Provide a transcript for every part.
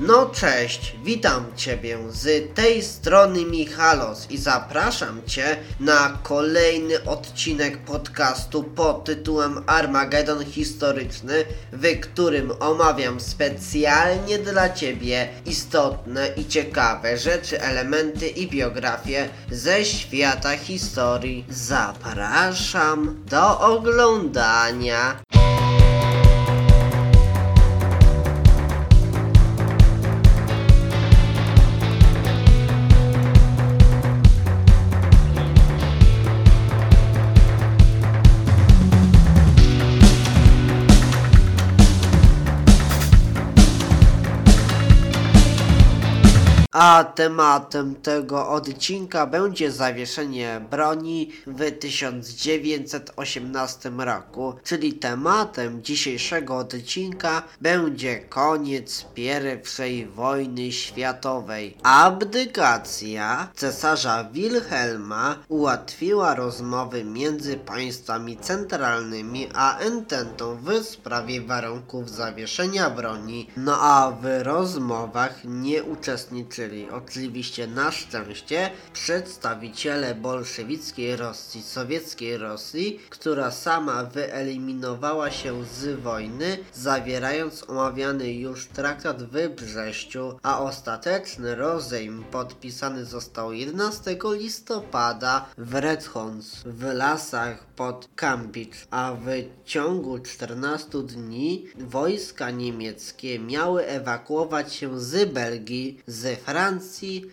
No cześć, witam Ciebie z tej strony Michalos i zapraszam Cię na kolejny odcinek podcastu pod tytułem Armagedon Historyczny, w którym omawiam specjalnie dla Ciebie istotne i ciekawe rzeczy, elementy i biografie ze świata historii. Zapraszam do oglądania. A tematem tego odcinka będzie zawieszenie broni w 1918 roku, czyli tematem dzisiejszego odcinka będzie koniec I wojny światowej. Abdykacja cesarza Wilhelma ułatwiła rozmowy między państwami centralnymi a Ententą w sprawie warunków zawieszenia broni, no a w rozmowach nie uczestniczyli czyli oczywiście na szczęście przedstawiciele bolszewickiej Rosji, sowieckiej Rosji, która sama wyeliminowała się z wojny, zawierając omawiany już traktat w Brześciu, a ostateczny rozejm podpisany został 11 listopada w Redhons w lasach pod Kambicz, a w ciągu 14 dni wojska niemieckie miały ewakuować się z Belgii, z Francji,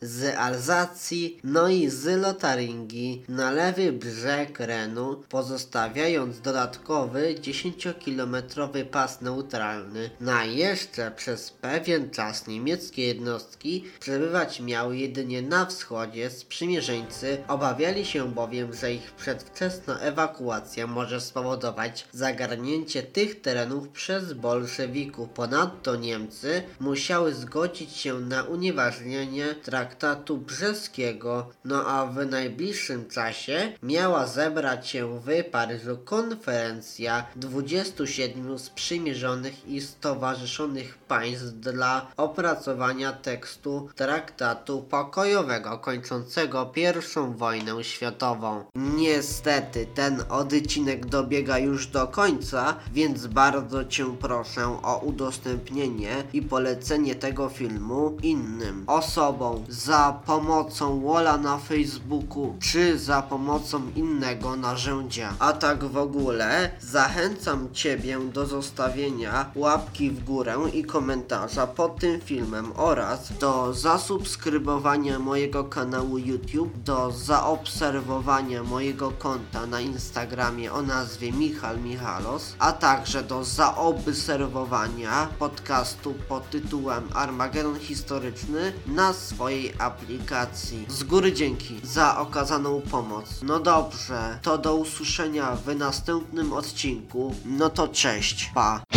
z Alzacji, no i z Lotaringii na lewy brzeg Renu, pozostawiając dodatkowy 10-kilometrowy pas neutralny. Na jeszcze przez pewien czas niemieckie jednostki przebywać miały jedynie na wschodzie, sprzymierzeńcy obawiali się bowiem, że ich przedwczesna ewakuacja może spowodować zagarnięcie tych terenów przez bolszewików. Ponadto Niemcy musiały zgodzić się na unieważnienie traktatu brzeskiego, no a w najbliższym czasie miała zebrać się w Paryżu konferencja 27 sprzymierzonych i stowarzyszonych państw dla opracowania tekstu traktatu pokojowego kończącego I wojnę światową. Niestety ten odcinek dobiega już do końca, więc bardzo Cię proszę o udostępnienie i polecenie tego filmu innym osobą za pomocą Wola na Facebooku czy za pomocą innego narzędzia. A tak w ogóle zachęcam Ciebie do zostawienia łapki w górę i komentarza pod tym filmem oraz do zasubskrybowania mojego kanału YouTube, do zaobserwowania mojego konta na Instagramie o nazwie Michal Michalos, a także do zaobserwowania podcastu pod tytułem Armagedon Historyczny na swojej aplikacji. Z góry dzięki za okazaną pomoc. No dobrze, to do usłyszenia w następnym odcinku. No to cześć, pa.